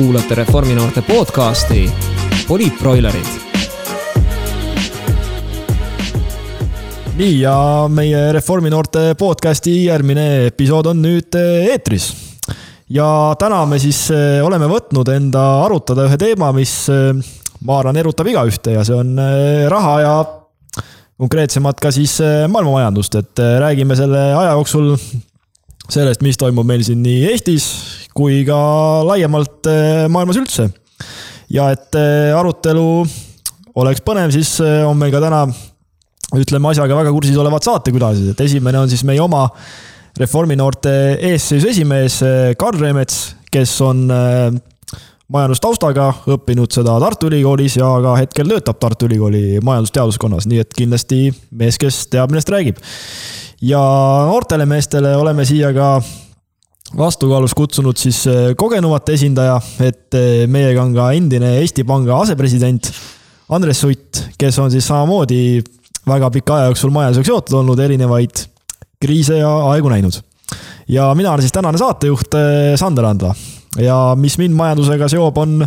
kuulate Reforminoorte podcasti Poliitbroilerid. nii ja meie Reforminoorte podcasti järgmine episood on nüüd eetris. ja täna me siis eh, oleme võtnud enda arutada ühe teema, mis eh, ma arvan, erutab igaühte ja see on eh, raha ja konkreetsemalt ka siis maailmamajandust, et räägime selle aja jooksul sellest, mis toimub meil siin nii Eestis kui ka laiemalt eh, maailmas üldse. ja et eh, arutelu oleks põnev, siis eh, on meil ka täna, ütleme asjaga väga kursis olevad saatekülalised, et esimene on siis meie oma Reforminoorte eesseisu esimees Karl Remets, kes on majandustaustaga, õppinud seda Tartu Ülikoolis ja ka hetkel töötab Tartu Ülikooli majandusteaduskonnas, nii et kindlasti mees, kes teab, millest räägib. Ja noortele meestele oleme siia ka vastukaalus kutsunud siis eh, kogenumat esindaja, et eh, meiega on ka endine Eesti Panga asepresident Andres Sutt, kes on siis samamoodi väga pika aja jooksul majandusega seotud olnud, erinevaid kriise ja aegu näinud. ja mina olen siis tänane saatejuht eh, Sander Andla. Ja mis mind majandusega seob, on,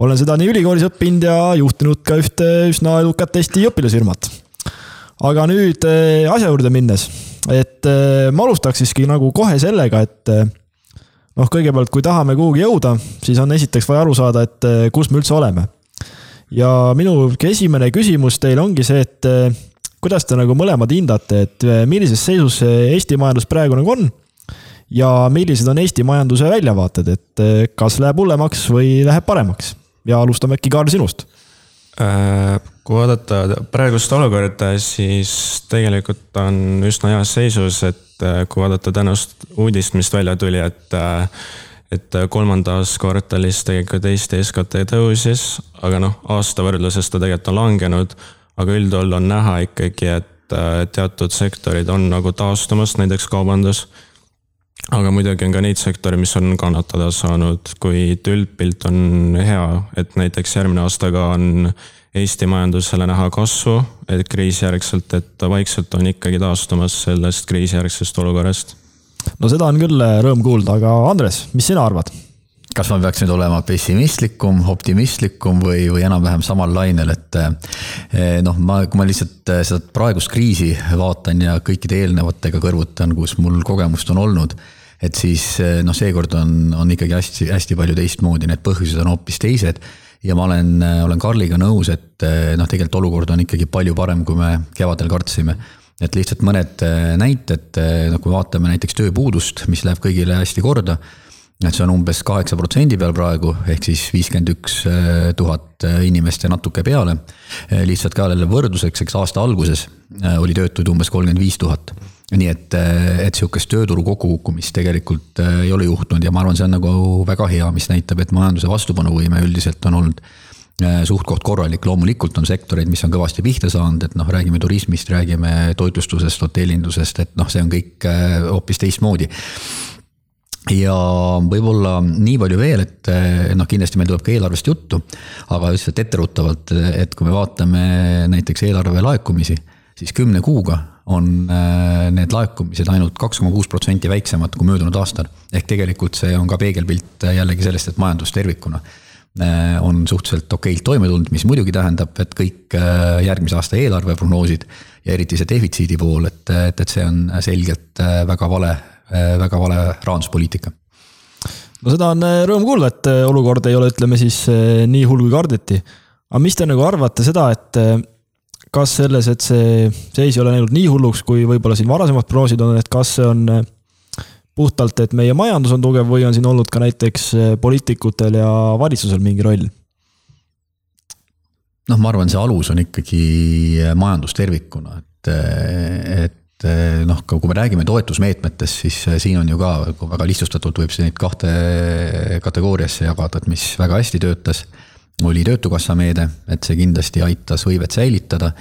olen seda nii ülikoolis õppinud ja juhtinud ka ühte üsna edukat Eesti õpilasfirmat. Aga nüüd asja juurde minnes, et eh, ma alustaks siiski nagu kohe sellega, et eh, noh, kõigepealt, kui tahame kuhugi jõuda, siis on esiteks vaja aru saada, et kus me üldse oleme. ja minu esimene küsimus teile ongi see, et kuidas te nagu mõlemad hindate, et millises seisus Eesti majandus praegu nagu on ja millised on Eesti majanduse väljavaated, et kas läheb hullemaks või läheb paremaks? ja alustame äkki, Kaarl, sinust kui vaadata praegust olukorda, siis tegelikult on üsna heas seisus, et äh, kui vaadata tänast uudist, mis välja tuli, et äh, et kolmandas kvartalis tegelikult Eesti SKT tõusis, aga noh, aasta võrdluses ta tegelikult on langenud, aga üldjuhul on näha ikkagi, et teatud sektorid on nagu taastumas, näiteks kaubandus aga muidugi on ka neid sektoreid, mis on kannatada saanud, kuid üldpilt on hea, et näiteks järgmine aasta ka on Eesti majandusele näha kasvu, et kriisijärgselt, et ta vaikselt on ikkagi taastumas sellest kriisijärgsest olukorrast. no seda on küll rõõm kuulda, aga Andres, mis sina arvad? kas ma peaks nüüd olema pessimistlikum, optimistlikum või, või enam-vähem samal lainel, et eh, noh, ma, kui ma lihtsalt eh, seda praegust kriisi vaatan ja kõikide eelnevatega kõrvutan, kus mul kogemust on olnud, et siis eh, noh, seekord on, on ikkagi hästi-hästi palju teistmoodi, need põhjused on hoopis teised ja ma olen, olen Karliga nõus, et noh, tegelikult olukord on ikkagi palju parem, kui me kevadel kartsime. et lihtsalt mõned näited, noh kui vaatame näiteks tööpuudust, mis läheb kõigile hästi korda et see on umbes kaheksa protsendi peal praegu, ehk siis viiskümmend üks tuhat inimest ja natuke peale. Lihtsalt ka jälle võrdluseks, eks aasta alguses oli töötuid umbes kolmkümmend viis tuhat. Nii et, et sihukest tööturu kokkukukkumist tegelikult ei ole juhtunud ja ma arvan, see on nagu väga hea, mis näitab, et majanduse vastupanuvõime üldiselt on olnud suht-koht korralik, loomulikult on sektoreid, mis on kõvasti pihta saanud, et noh, räägime turismist, räägime toitlustusest, hotellindusest, et noh, see on kõik hoopis teistmoodi. Ja võib-olla nii palju veel, et noh, kindlasti meil tuleb ka eelarvest juttu, aga lihtsalt etteruttavalt, et kui me vaatame näiteks eelarve laekumisi, siis kümne kuuga on äh, need laekumised ainult kaks koma kuus protsenti väiksemad kui möödunud aastal. ehk tegelikult see on ka peegelpilt jällegi sellest, et majandus tervikuna äh, on suhteliselt okeilt toime tulnud, mis muidugi tähendab, et kõik äh, järgmise aasta eelarveprognoosid ja eriti see defitsiidi pool, et, et, et see on selgelt väga vale Äh, väga vale rahanduspoliitika. no seda on äh, rõõm kuulda, et äh, olukord ei ole, ütleme siis nii hull kui kardeti. aga mis te nagu arvate seda, et kas selles, et see seis ei ole läinud nii hulluks, kui võib-olla siin varasemad prognoosid on, et kas see on puhtalt, et meie majandus on tugev või on siin olnud ka näiteks poliitikutel ja valitsusel mingi roll? noh, ma arvan, see alus on ikkagi majandus tervikuna, et, et noh, kui me räägime toetusmeetmetest, siis siin on ju ka väga lihtsustatult võib neid kahte kategooriasse jagada, et mis väga hästi töötas, oli Töötukassa meede, et see kindlasti aitas hõivet säilitada.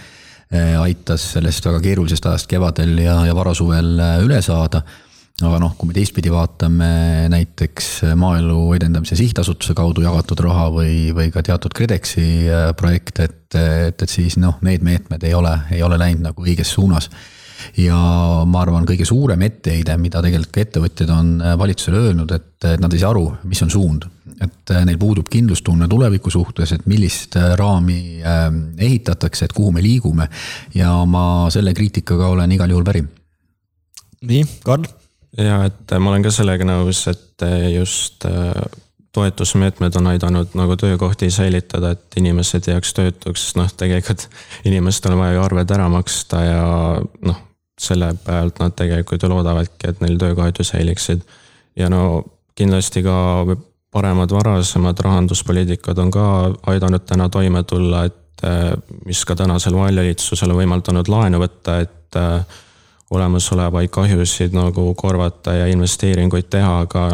Eh, aitas sellest väga keerulisest ajast kevadel ja, ja varasuvel üle saada. aga noh, kui me teistpidi vaatame näiteks Maaelu Edendamise Sihtasutuse kaudu jagatud raha või, või ka teatud KredExi projekte, et, et, et siis noh, need meetmed ei ole, ei ole läinud nagu õiges suunas ja ma arvan, kõige suurem etteheide, mida tegelikult ka ettevõtjad on valitsusele öelnud, et nad ei saa aru, mis on suund. et neil puudub kindlustunne tuleviku suhtes, et millist raami ehitatakse, et kuhu me liigume ja ma selle kriitikaga olen igal juhul päri. nii, Karl ja et ma olen ka sellega nõus, et just äh, toetusmeetmed on aidanud nagu töökohti säilitada, et inimesed ei jääks töötuks, noh, tegelikult inimestel on vaja ju arved ära maksta ja noh, selle pealt nad tegelikult ju loodavadki, et neil töökohad ju säiliksid. ja no kindlasti ka paremad varasemad rahanduspoliitikad on ka aidanud täna toime tulla, et äh, mis ka tänasel valitsusel võimaldanud laenu võtta, et äh, olemasolevaid kahjusid nagu korvata ja investeeringuid teha, aga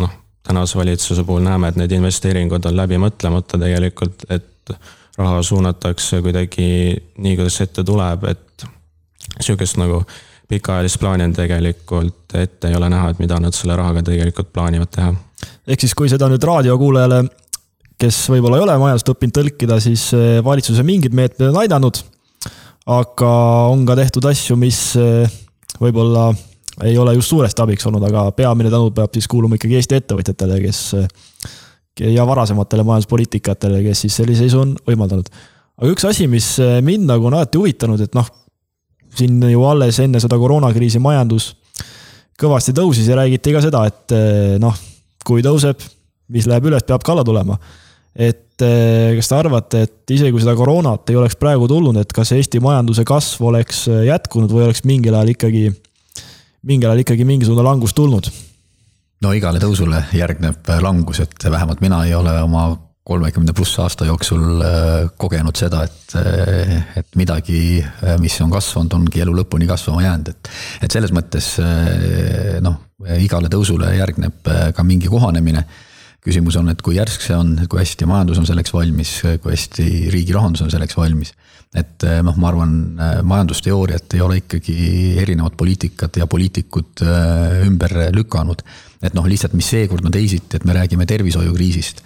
noh, tänase valitsuse puhul näeme, et need investeeringud on läbi mõtlemata tegelikult, et raha suunatakse kuidagi nii, kuidas ette tuleb, et sihukest nagu pikaajalist plaani on tegelikult ette ei ole näha, et mida nad selle rahaga tegelikult plaanivad teha. ehk siis, kui seda nüüd raadiokuulajale, kes võib-olla ei ole majandust õppinud tõlkida, siis eh, valitsuse mingid meetmed on aidanud. aga on ka tehtud asju, mis eh, võib-olla ei ole just suuresti abiks olnud, aga peamine tänu peab siis kuuluma ikkagi Eesti ettevõtjatele, kes ja varasematele majanduspoliitikatele, kes siis sellise seisu on võimaldanud. aga üks asi, mis mind nagu on alati huvitanud, et noh, siin ju alles enne seda koroonakriisi majandus kõvasti tõusis ja räägiti ka seda, et noh, kui tõuseb, mis läheb üles, peab ka alla tulema. et kas te arvate, et isegi kui seda koroonat ei oleks praegu tulnud, et kas Eesti majanduse kasv oleks jätkunud või oleks mingil ajal ikkagi mingil ajal ikkagi mingisugune langus tulnud? no igale tõusule järgneb langus, et vähemalt mina ei ole oma kolmekümne pluss aasta jooksul äh, kogenud seda, et, äh, et midagi, äh, mis on kasvanud, ongi elu lõpuni kasvama jäänud, et. et selles mõttes noh, igale tõusule järgneb ka mingi kohanemine. küsimus on, et kui järsk see on, kui hästi majandus on selleks valmis, kui hästi riigi rahandus on selleks valmis et noh, ma arvan, majandusteooriat ei ole ikkagi erinevad poliitikad ja poliitikud ümber lükanud. et noh, lihtsalt, mis seekord on teisiti, et me räägime tervishoiukriisist,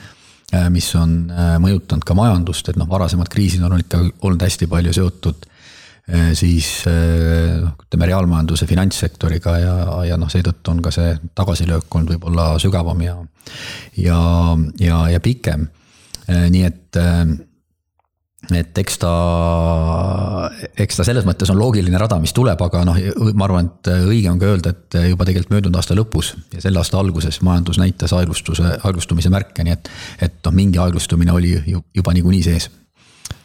mis on mõjutanud ka majandust, et noh, varasemad kriisid on ikka olnud hästi palju seotud siis noh, ütleme reaalmajanduse finantssektoriga ja, ja noh, seetõttu on ka see tagasilöök olnud võib-olla sügavam ja, ja, ja, ja pikem. nii et et eks ta, eks ta selles mõttes on loogiline rada, mis tuleb, aga noh, ma arvan, et õige on ka öelda, et juba tegelikult möödunud aasta lõpus ja selle aasta alguses majandus näitas aeglustuse, aeglustumise märke, nii et, et noh, mingi aeglustumine oli ju juba niikuinii sees.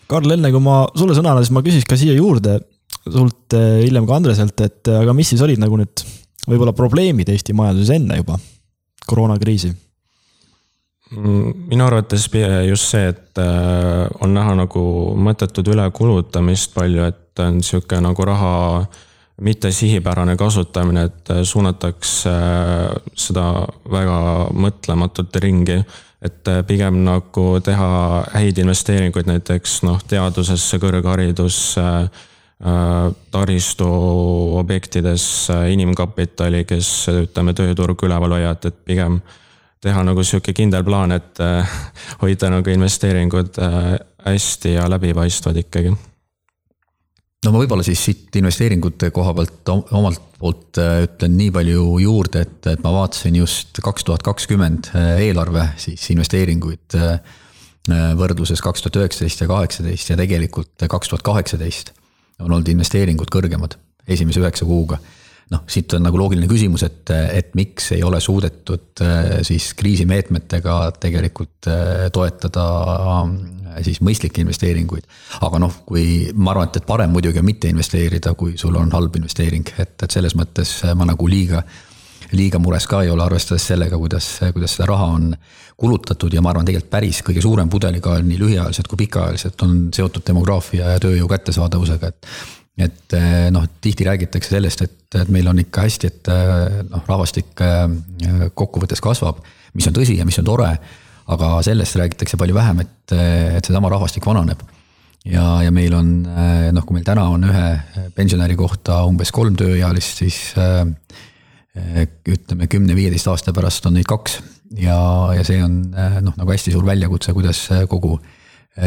Karl, enne kui ma sulle sõna annan, siis ma küsiks ka siia juurde sult eh, hiljem ka Andreselt, et aga mis siis olid nagu nüüd võib-olla probleemid Eesti majanduses enne juba koroonakriisi minu arvates just see, et äh, on näha nagu mõttetut ülekulutamist palju, et on sihuke nagu raha mitte sihipärane kasutamine, et äh, suunatakse äh, seda väga mõtlematult ringi. et pigem nagu teha häid investeeringuid näiteks noh, teadusesse, kõrgharidusse taristu objektidesse, inimkapitali, kes ütleme, tööturgu üleval hoiavad, et pigem teha nagu sihuke kindel plaan, et äh, hoida nagu investeeringud äh, hästi ja läbipaistvad ikkagi. no ma võib-olla siis siit investeeringute koha pealt omalt poolt äh, ütlen nii palju juurde, et, et ma vaatasin just kaks tuhat kakskümmend eelarve siis investeeringuid võrdluses kaks tuhat üheksateist ja kaheksateist ja tegelikult kaks tuhat kaheksateist on olnud investeeringud kõrgemad esimese üheksa kuuga noh, siit on nagu loogiline küsimus, et, et miks ei ole suudetud äh, siis kriisimeetmetega tegelikult äh, toetada äh, siis mõistlikke investeeringuid. aga noh, kui ma arvan, et, et parem muidugi on mitte investeerida, kui sul on halb investeering, et, et selles mõttes ma nagu liiga liiga mures ka ei ole, arvestades sellega, kuidas, kuidas seda raha on kulutatud. Ja ma arvan, tegelikult päris kõige suurem pudelikael nii lühiajaliselt kui pikaajaliselt on seotud demograafia ja tööjõu kättesaadavusega, et et eh, noh, tihti räägitakse sellest, et, et meil on ikka hästi, et eh, noh, rahvastik eh, kokkuvõttes kasvab, mis on tõsi ja mis on tore. aga sellest räägitakse palju vähem, et, et seesama rahvastik vananeb. ja, ja meil on noh, kui meil täna on ühe pensionäri kohta umbes kolm tööealist, siis ütleme kümne-viieteist aasta pärast on neid kaks. ja, ja see on noh, nagu hästi suur väljakutse, kuidas kogu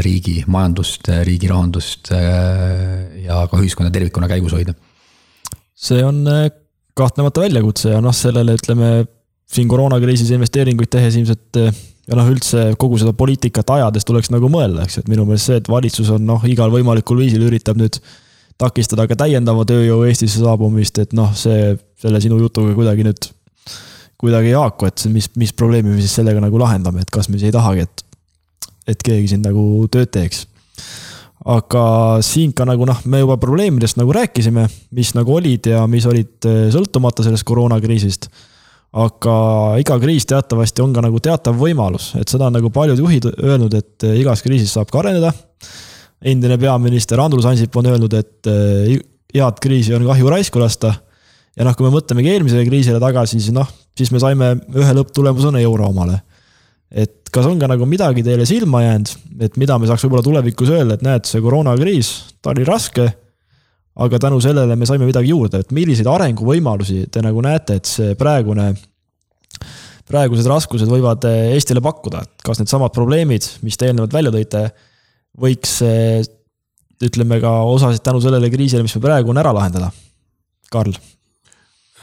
riigi majandust, riigi rahandust äh, ja ka ühiskonna tervikuna käigus hoida. see on äh, kahtlemata väljakutse ja noh, sellele ütleme siin koroonakriisis investeeringuid tehes ilmselt äh, ja noh, üldse kogu seda poliitikat ajades tuleks nagu mõelda, eks, et minu meelest see, et valitsus on noh, igal võimalikul viisil üritab nüüd takistada ka täiendava tööjõu Eestisse saabumist, et noh, see, selle sinu jutuga kuidagi nüüd, kuidagi ei haaku, et mis, mis probleemi me siis sellega nagu lahendame, et kas me siis ei tahagi, et, et keegi siin nagu tööd teeks aga siin ka nagu noh, me juba probleemidest nagu rääkisime, mis nagu olid ja mis olid eh, sõltumata sellest koroonakriisist. aga iga kriis teatavasti on ka nagu teatav võimalus, et seda on nagu paljud juhid öelnud, et eh, igas kriisis saab ka areneda. endine peaminister Andrus Ansip on öelnud, et eh, head kriisi on kahju raisku lasta. ja noh, kui me mõtlemegi eelmisele kriisile tagasi, siis noh, siis me saime ühe lõpptulemusena euro omale et kas on ka nagu midagi teile silma jäänud, et mida me saaks võib-olla tulevikus öelda, et näed, see koroonakriis, ta oli raske. aga tänu sellele me saime midagi juurde, et milliseid arenguvõimalusi te nagu näete, et see praegune, praegused raskused võivad Eestile pakkuda, et kas needsamad probleemid, mis te eelnevalt välja tõite, võiks ütleme ka osasid tänu sellele kriisile, mis meil praegu on, ära lahendada? Karl.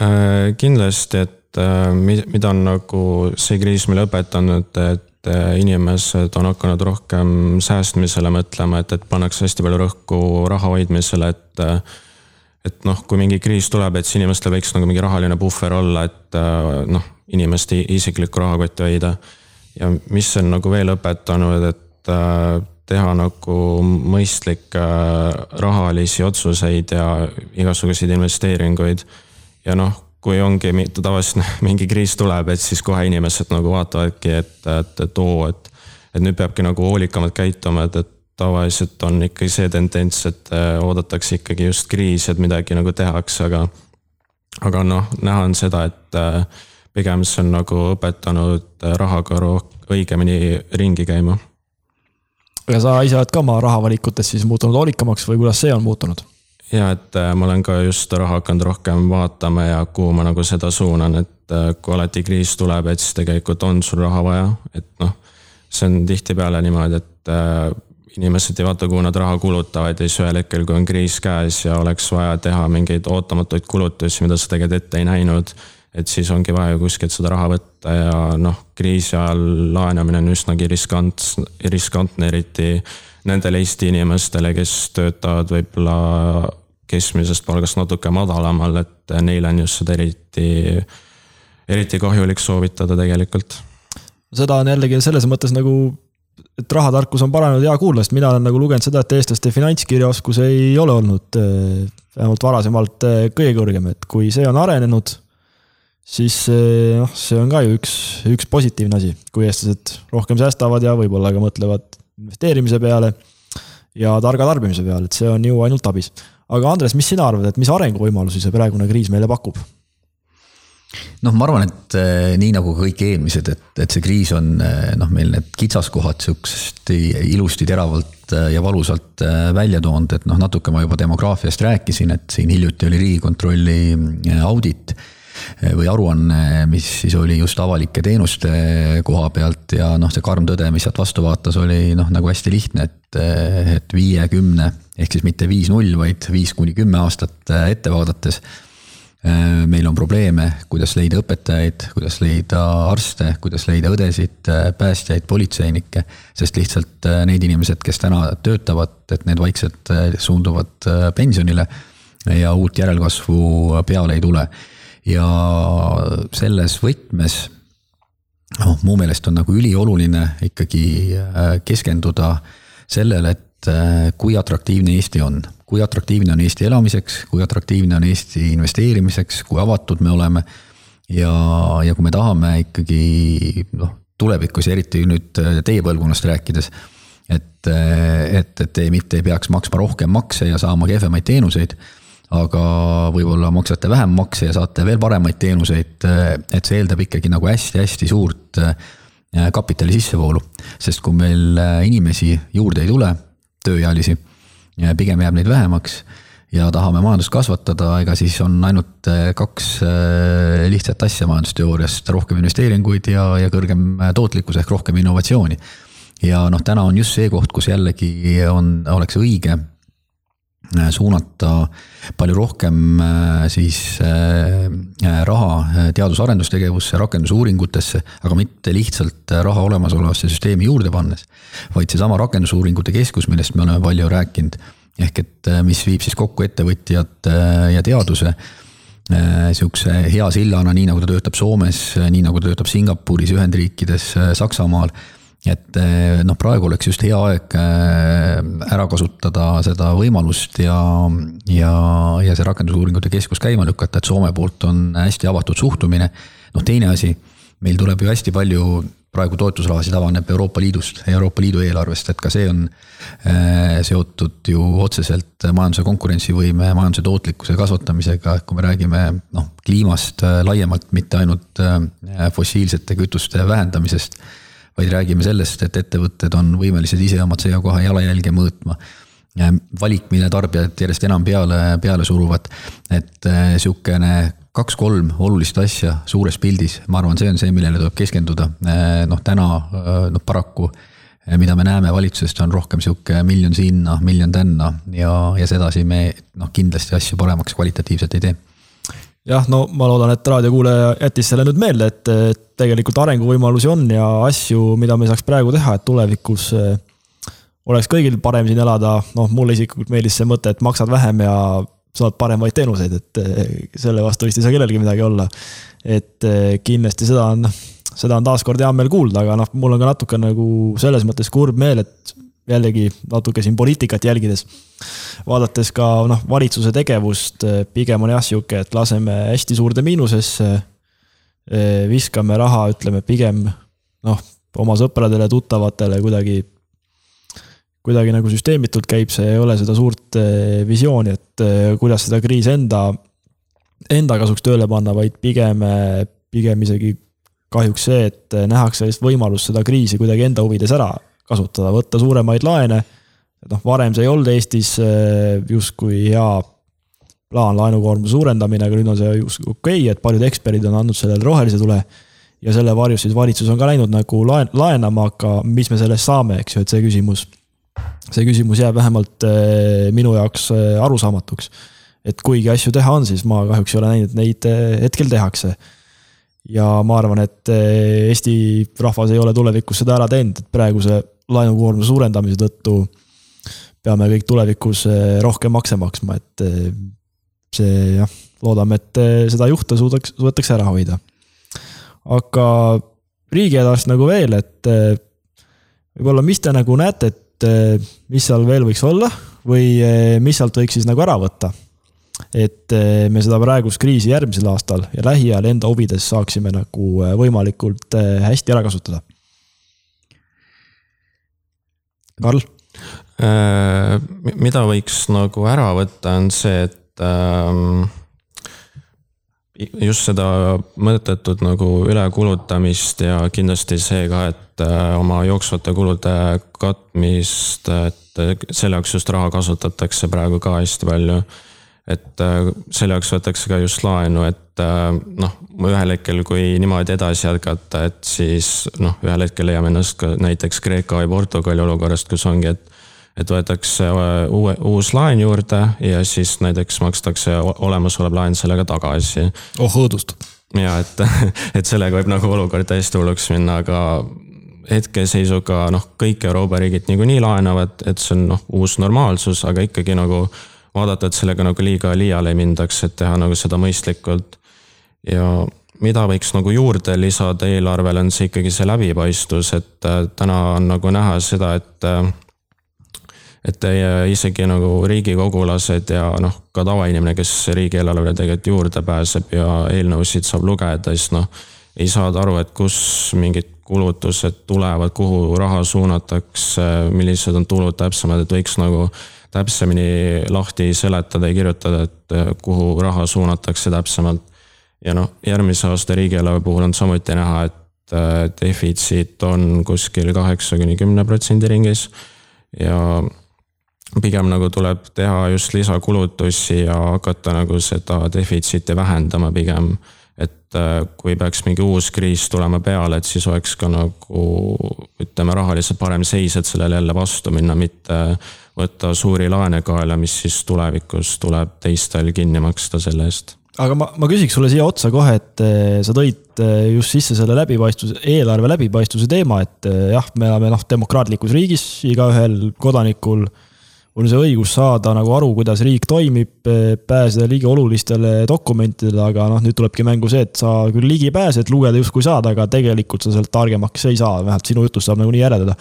Äh, kindlasti, et Äh, mida on nagu see kriis meile õpetanud, et äh, inimesed on hakanud rohkem säästmisele mõtlema, et, et pannakse hästi palju rõhku raha hoidmisele, et. Äh, et noh, kui mingi kriis tuleb, et siis inimestel võiks nagu mingi rahaline puhver olla, et noh, inimeste isiklikku rahakotti hoida. ja mis on nagu veel õpetanud, et teha nagu mõistlikke rahalisi otsuseid ja igasuguseid investeeringuid. ja noh, kui ongi tavaliselt mingi kriis tuleb, et siis kohe inimesed nagu vaatavadki, et, et, et oo, et. et nüüd peabki nagu hoolikamalt käituma, et, et tavaliselt on ikkagi see tendents, et äh, oodatakse ikkagi just kriisi, et midagi nagu tehakse, aga. aga noh, näha on seda, et äh, pigem see on nagu õpetanud äh, rahaga õigemini ringi käima. ja sa ise oled ka oma rahavalikutes siis muutunud hoolikamaks või kuidas see on muutunud? Ja et äh, ma olen ka just raha hakanud rohkem vaatama ja kuhu ma nagu seda suunan, et äh, kui alati kriis tuleb, et siis tegelikult on sul raha vaja, et noh. see on tihtipeale niimoodi, et äh, inimesed ei vaata, kuhu nad raha kulutavad ja siis ühel hetkel, kui on kriis käes ja oleks vaja teha mingeid ootamatuid kulutusi, mida sa tegelikult ette ei näinud. et siis ongi vaja kuskilt seda raha võtta ja noh, kriisi ajal laenamine on üsnagi riskant, riskantne, eriti nendele Eesti inimestele, kes töötavad võib-olla keskmisest palgast natuke madalamal, et neile on just seda eriti, eriti kahjulik soovitada tegelikult. seda on jällegi selles mõttes nagu, et rahatarkus on paranenud hea kuulda, sest mina olen nagu lugenud seda, et eestlaste finantskirjaoskus ei ole olnud eh, vähemalt varasemalt eh, kõige kõrgem, et kui see on arenenud, siis eh, noh, see on ka ju üks, üks positiivne asi, kui eestlased rohkem säästavad ja võib-olla ka mõtlevad investeerimise peale ja targa tarbimise peale, et see on ju ainult abis aga Andres, mis sina arvad, et mis arenguvõimalusi see praegune kriis meile pakub? noh, ma arvan, et eh, nii nagu kõik eelmised, et, et see kriis on eh, noh, meil need kitsaskohad sihukest ilusti teravalt eh, ja valusalt välja toonud, et noh, natuke ma juba demograafiast rääkisin, et siin hiljuti oli riigikontrolli audit või aruanne, mis siis oli just avalike teenuste koha pealt ja noh, see karm tõde, mis sealt vastu vaatas, oli noh, nagu hästi lihtne, et, et viie-kümne ehk siis mitte viis-null, vaid viis kuni kümme aastat äh, ette vaadates. Äh, meil on probleeme, kuidas leida õpetajaid, kuidas leida arste, kuidas leida õdesid, äh, päästjaid, politseinikke. sest lihtsalt need inimesed, kes täna töötavad, et need vaikselt suunduvad pensionile ja uut järelkasvu peale ei tule. ja selles võtmes noh, mu meelest on nagu ülioluline ikkagi keskenduda sellele, et kui atraktiivne Eesti on, kui atraktiivne on Eesti elamiseks, kui atraktiivne on Eesti investeerimiseks, kui avatud me oleme. ja, ja kui me tahame ikkagi noh, tulevikus ja eriti nüüd äh, teie põlvkonnast rääkides. et, äh, et, et te mitte ei peaks maksma rohkem makse ja saama kehvemaid teenuseid aga võib-olla maksate vähem makse ja saate veel paremaid teenuseid, et see eeldab ikkagi nagu hästi-hästi suurt kapitali sissevoolu. sest kui meil inimesi juurde ei tule, tööealisi. pigem jääb neid vähemaks ja tahame majandust kasvatada, ega siis on ainult äh, kaks äh, lihtsat asja majandusteooriast, rohkem investeeringuid ja, ja kõrgem äh, tootlikkus ehk rohkem innovatsiooni. ja noh, täna on just see koht, kus jällegi on, oleks õige suunata palju rohkem siis raha teadus-arendustegevusse, rakendusuuringutesse, aga mitte lihtsalt raha olemasolevasse süsteemi juurde pannes. vaid seesama rakendusuuringute keskus, millest me oleme palju rääkinud, ehk et mis viib siis kokku ettevõtjad ja teaduse sihukese hea sillana, nii nagu ta töötab Soomes, nii nagu ta töötab Singapuris, Ühendriikides, Saksamaal et eh, noh, praegu oleks just hea aeg eh, ära kasutada seda võimalust ja, ja, ja see rakendusuuringute keskus käima lükata, et Soome poolt on hästi avatud suhtumine. noh, teine asi, meil tuleb ju hästi palju praegu toetusrahasid avaneb Euroopa Liidust, Euroopa Liidu eelarvest, et ka see on eh, seotud ju otseselt majanduse konkurentsivõime, majanduse tootlikkuse kasvatamisega, kui me räägime noh, kliimast laiemalt, mitte ainult fossiilsete kütuste vähendamisest vaid räägime sellest, et ettevõtted on võimelised ise oma CO2 jalajälge mõõtma. valik, mille tarbijad järjest enam peale, peale suruvad, et äh, sihukene kaks-kolm olulist asja suures pildis, ma arvan, see on see, millele tuleb keskenduda. Äh, noh, täna noh, paraku mida me näeme valitsusest, on rohkem sihuke miljon sinna, miljon tänna ja, ja sedasi me noh, kindlasti asju paremaks kvalitatiivselt ei tee jah, no ma loodan, et raadiokuulaja jättis selle nüüd meelde, et, tegelikult arenguvõimalusi on ja asju, mida me saaks praegu teha, et tulevikus eh, oleks kõigil parem siin elada, noh, mulle isiklikult meeldis see mõte, et maksad vähem ja saad paremaid teenuseid, et eh, selle vastu vist ei saa kellelgi midagi olla. et eh, kindlasti seda on, seda on taaskord hea meel kuulda, aga noh, mul on ka natuke nagu selles mõttes kurb meel, et jällegi natuke siin poliitikat jälgides, vaadates ka noh, valitsuse tegevust, pigem on jah sihuke, et laseme hästi suurde miinusesse. viskame raha, ütleme pigem noh, oma sõpradele, tuttavatele kuidagi, kuidagi nagu süsteemitult käib see, ei ole seda suurt eh, visiooni, et eh, kuidas seda kriisi enda, enda kasuks tööle panna, vaid pigem, pigem isegi kahjuks see, et nähakse lihtsalt võimalust seda kriisi kuidagi enda huvides ära kasutada, võtta suuremaid laene. et noh, varem see ei olnud Eestis äh, justkui hea plaan, laenukoormuse suurendamine, aga nüüd on see justkui okei okay,, et paljud eksperdid on andnud sellele rohelise tule. ja selle varjus siis valitsus on ka läinud nagu laen-, laenama, aga mis me sellest saame, eks ju, et see küsimus. see küsimus jääb vähemalt äh, minu jaoks äh, arusaamatuks. et kuigi asju teha on, siis ma kahjuks ei ole näinud, et neid hetkel tehakse ja ma arvan, et Eesti rahvas ei ole tulevikus seda ära teinud, et praeguse laenukoormuse suurendamise tõttu peame kõik tulevikus eh, rohkem makse maksma, et eh, see jah, loodame, et eh, seda juhte suudaks, suudetakse ära hoida. aga riigihädast nagu veel, et võib-olla, mis te nagu näete, et mis seal veel võiks olla või mis sealt võiks siis nagu ära võtta? et me seda praegust kriisi järgmisel aastal ja lähiajal enda huvides saaksime nagu võimalikult hästi ära kasutada Karl? Äh, mida võiks nagu ära võtta, on see, et ähm, just seda mõttetut nagu ülekulutamist ja kindlasti see ka, et äh, oma jooksvate kulude katmist, et selle jaoks just raha kasutatakse praegu ka hästi palju et äh, selle jaoks võetakse ka just laenu, et äh, noh, ühel hetkel, kui niimoodi edasi jätkata, et siis noh, ühel hetkel leiame ennast ka näiteks Kreeka või Portugali olukorrast, kus ongi, et et võetakse äh, uue, uus laen juurde ja siis näiteks makstakse olemasolev laen sellega tagasi. oh õõdust. ja et, et sellega võib nagu olukord täiesti hulluks minna, aga hetkeseisuga noh, kõik Euroopa riigid niikuinii laenavad, et see on noh, uus normaalsus, aga ikkagi nagu vaadata, et sellega nagu liiga liiale ei mindaks, et teha nagu seda mõistlikult. ja mida võiks nagu juurde lisada eelarvele, on see ikkagi see läbipaistvus, et äh, täna on nagu näha seda, et äh, et teie isegi nagu riigikogulased ja noh, ka tavainimene, kes riigieelarvele tegelikult juurde pääseb ja eelnõusid saab lugeda, siis noh, ei saada aru, et kus mingid kulutused tulevad, kuhu raha suunatakse, millised on tulud täpsemad, et võiks nagu täpsemini lahti seletada ja kirjutada, et äh, kuhu raha suunatakse täpsemalt. ja noh, järgmise aasta riigieelarve puhul on samuti näha, et äh, defitsiit on kuskil kaheksa kuni kümne protsendi ringis. ja pigem nagu tuleb teha just lisakulutusi ja hakata nagu seda defitsiiti vähendama pigem. Äh, kui peaks mingi uus kriis tulema peale, et siis oleks ka nagu ütleme, rahaliselt parem seis, et sellele jälle vastu minna, mitte võtta suuri laene kaela, mis siis tulevikus tuleb teistel kinni maksta selle eest. Aga ma, ma küsiks sulle siia otsa kohe, et eh, sa tõid eh, just sisse selle läbipaistvuse, eelarve läbipaistvuse teema, et jah, me elame noh, demokraatlikus riigis, igaühel kodanikul on see õigus saada nagu aru, kuidas riik toimib, pääseda ligi olulistele dokumentidele, aga noh, nüüd tulebki mängu see, et sa küll ligi pääsed, lugeda justkui saad, aga tegelikult sa sealt targemaks ei saa, vähemalt sinu jutust saab nagunii järeldada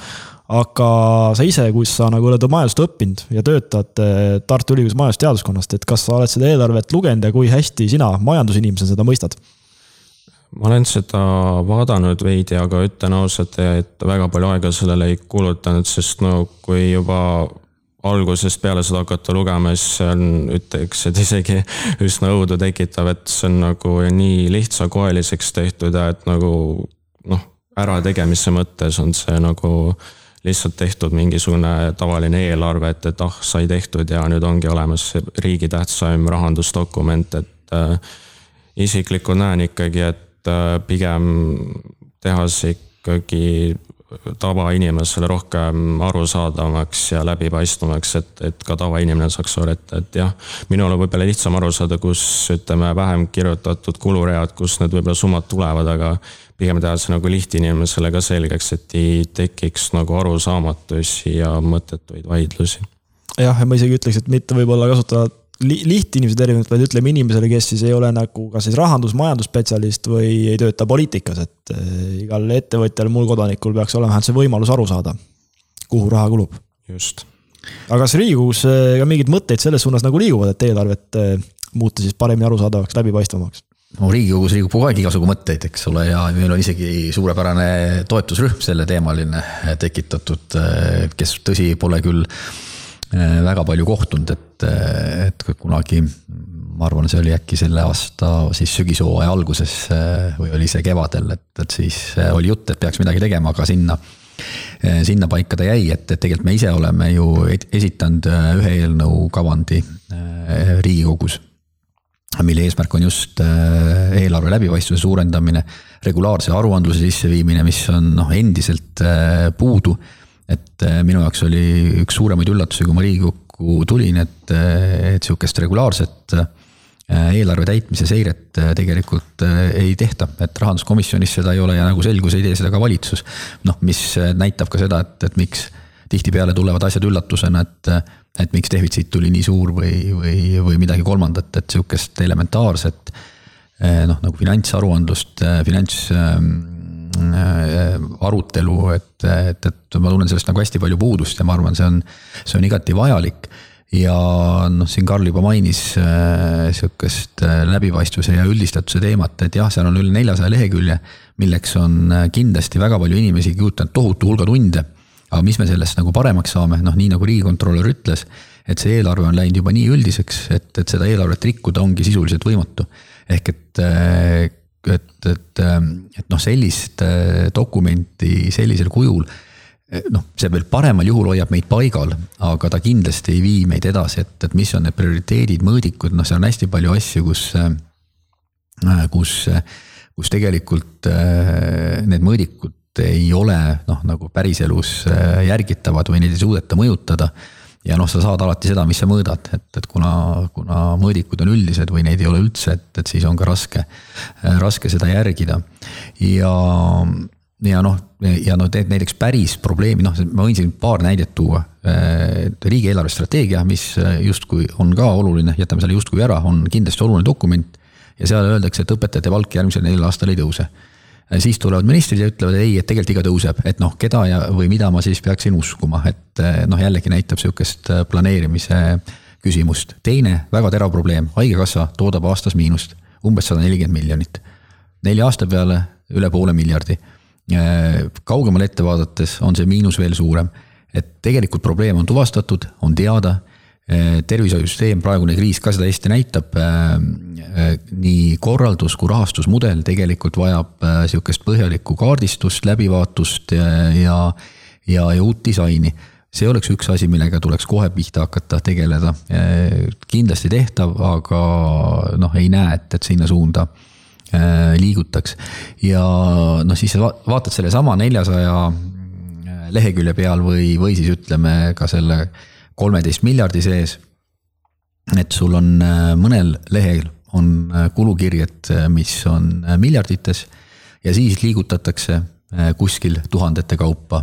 aga sa ise, kus sa nagu oled majandust õppinud ja töötad eh, Tartu Ülikoolis majandusteaduskonnast, et kas sa oled seda eelarvet lugenud ja kui hästi sina majandusinimesena seda mõistad? ma olen seda vaadanud veidi, aga ütlen ausalt, et väga palju aega sellele ei kulutanud, sest no kui juba algusest peale seda hakata lugema, siis see on, ütleks, et isegi üsna õudu tekitav, et see on nagu nii lihtsakoeliseks tehtud ja et nagu noh, ärategemise mõttes on see nagu lihtsalt tehtud mingisugune tavaline eelarve, et, et ah, sai tehtud ja nüüd ongi olemas riigi tähtsaim rahandusdokument, et äh, isiklikult näen ikkagi, et äh, pigem teha see ikkagi tavainimesele rohkem arusaadavamaks ja läbipaistvamaks, et, et ka tavainimene saaks aru, et, et jah, minul on võib-olla lihtsam aru saada, kus ütleme, vähem kirjutatud kuluread, kust need võib-olla summad tulevad, aga pigem teha see nagu lihtinimesele ka selgeks, et ei tekiks nagu arusaamatusi ja mõttetuid vaidlusi. jah, ja ma isegi ütleks, et mitte võib-olla kasutada lihtinimesed erinevalt, vaid ütleme inimesele, kes siis ei ole nagu kas siis rahandus, majandusspetsialist või ei tööta poliitikas, et äh, igal ettevõtjal, muul kodanikul peaks olema vähemalt see võimalus aru saada, kuhu raha kulub. just. aga kas Riigikogus äh, ka mingeid mõtteid selles suunas nagu liiguvad, et eelarvet äh, muuta siis paremini arusaadavaks, läbipaistvamaks? no Riigikogus liigub kogu aeg igasugu mõtteid, eks ole, ja meil on isegi suurepärane toetusrühm selleteemaline tekitatud, kes tõsi, pole küll väga palju kohtunud, et, et kunagi ma arvan, see oli äkki selle aasta siis sügishooaja alguses äh, või oli see kevadel, et, et siis äh, oli jutt, et peaks midagi tegema, aga sinna, sinna paika ta jäi, et, et tegelikult me ise oleme ju esitanud ühe eelnõu kavandi Riigikogus mille eesmärk on just eelarve läbipaistvuse suurendamine, regulaarse aruandluse sisseviimine, mis on noh, endiselt puudu. et minu jaoks oli üks suuremaid üllatusi, kui ma Riigikokku tulin, et, et sihukest regulaarset eelarve täitmise seiret tegelikult ei tehta, et rahanduskomisjonis seda ei ole ja nagu selgus, ei tee seda ka valitsus. noh, mis näitab ka seda, et, et miks tihtipeale tulevad asjad üllatusena, et et miks defitsiit tuli nii suur või, või, või midagi kolmandat, et sihukest elementaarset noh, nagu finantsaruandlust, finants ähm, äh, arutelu, et, et, et ma tunnen sellest nagu hästi palju puudust ja ma arvan, see on, see on igati vajalik. ja noh, siin Karl juba mainis äh, sihukest äh, läbipaistvuse ja üldistatuse teemat, et jah, seal on üle neljasaja lehekülje, milleks on äh, kindlasti väga palju inimesi kulutanud tohutu hulga tunde aga mis me sellest nagu paremaks saame, noh nii nagu riigikontrolör ütles, et see eelarve on läinud juba nii üldiseks, et, et seda eelarvet rikkuda ongi sisuliselt võimatu. ehk et, et, et, et noh, sellist äh, dokumenti sellisel kujul noh, see veel paremal juhul hoiab meid paigal, aga ta kindlasti ei vii meid edasi, et, et mis on need prioriteedid, mõõdikud, noh, seal on hästi palju asju, kus, äh, kus, kus tegelikult äh, need mõõdikud ei ole noh, nagu päriselus äh, järgitavad või neid ei suudeta mõjutada. Ja noh, sa saad alati seda, mis sa mõõdad, et, et kuna, kuna mõõdikud on üldised või neid ei ole üldse, et, et siis on ka raske, raske seda järgida. ja, ja noh, ja noh, näiteks päris probleemi, noh, ma võin siin paar näidet tuua. Riigi eelarvestrateegia, mis justkui on ka oluline, jätame selle justkui ära, on kindlasti oluline dokument. ja seal öeldakse, et õpetajate palk järgmisel neljal aastal ei tõuse siis tulevad ministrid ja ütlevad ei, et tegelikult ikka tõuseb, et noh, keda ja, või mida ma siis peaksin uskuma, et eh, noh, jällegi näitab sihukest eh, planeerimise küsimust. teine väga terav probleem, haigekassa toodab aastas miinust umbes sada nelikümmend miljonit. nelja aasta peale üle poole miljardi. Eh, kaugemale ette vaadates on see miinus veel suurem, et tegelikult probleem on tuvastatud, on teada tervishoiusüsteem, praegune kriis ka seda hästi näitab. Eh, eh, nii korraldus kui rahastusmudel tegelikult vajab sihukest põhjalikku kaardistust, läbivaatust ja, ja, ja, ja uut disaini. see oleks üks asi, millega tuleks kohe pihta hakata tegeleda. kindlasti tehtav, aga noh, ei näe, et, et sinna suunda liigutaks. ja noh, siis vaatad sellesama neljasaja lehekülje peal või, või siis ütleme ka selle kolmeteist miljardi sees. et sul on mõnel lehel on kulukirjed, mis on miljardites ja siis liigutatakse kuskil tuhandete kaupa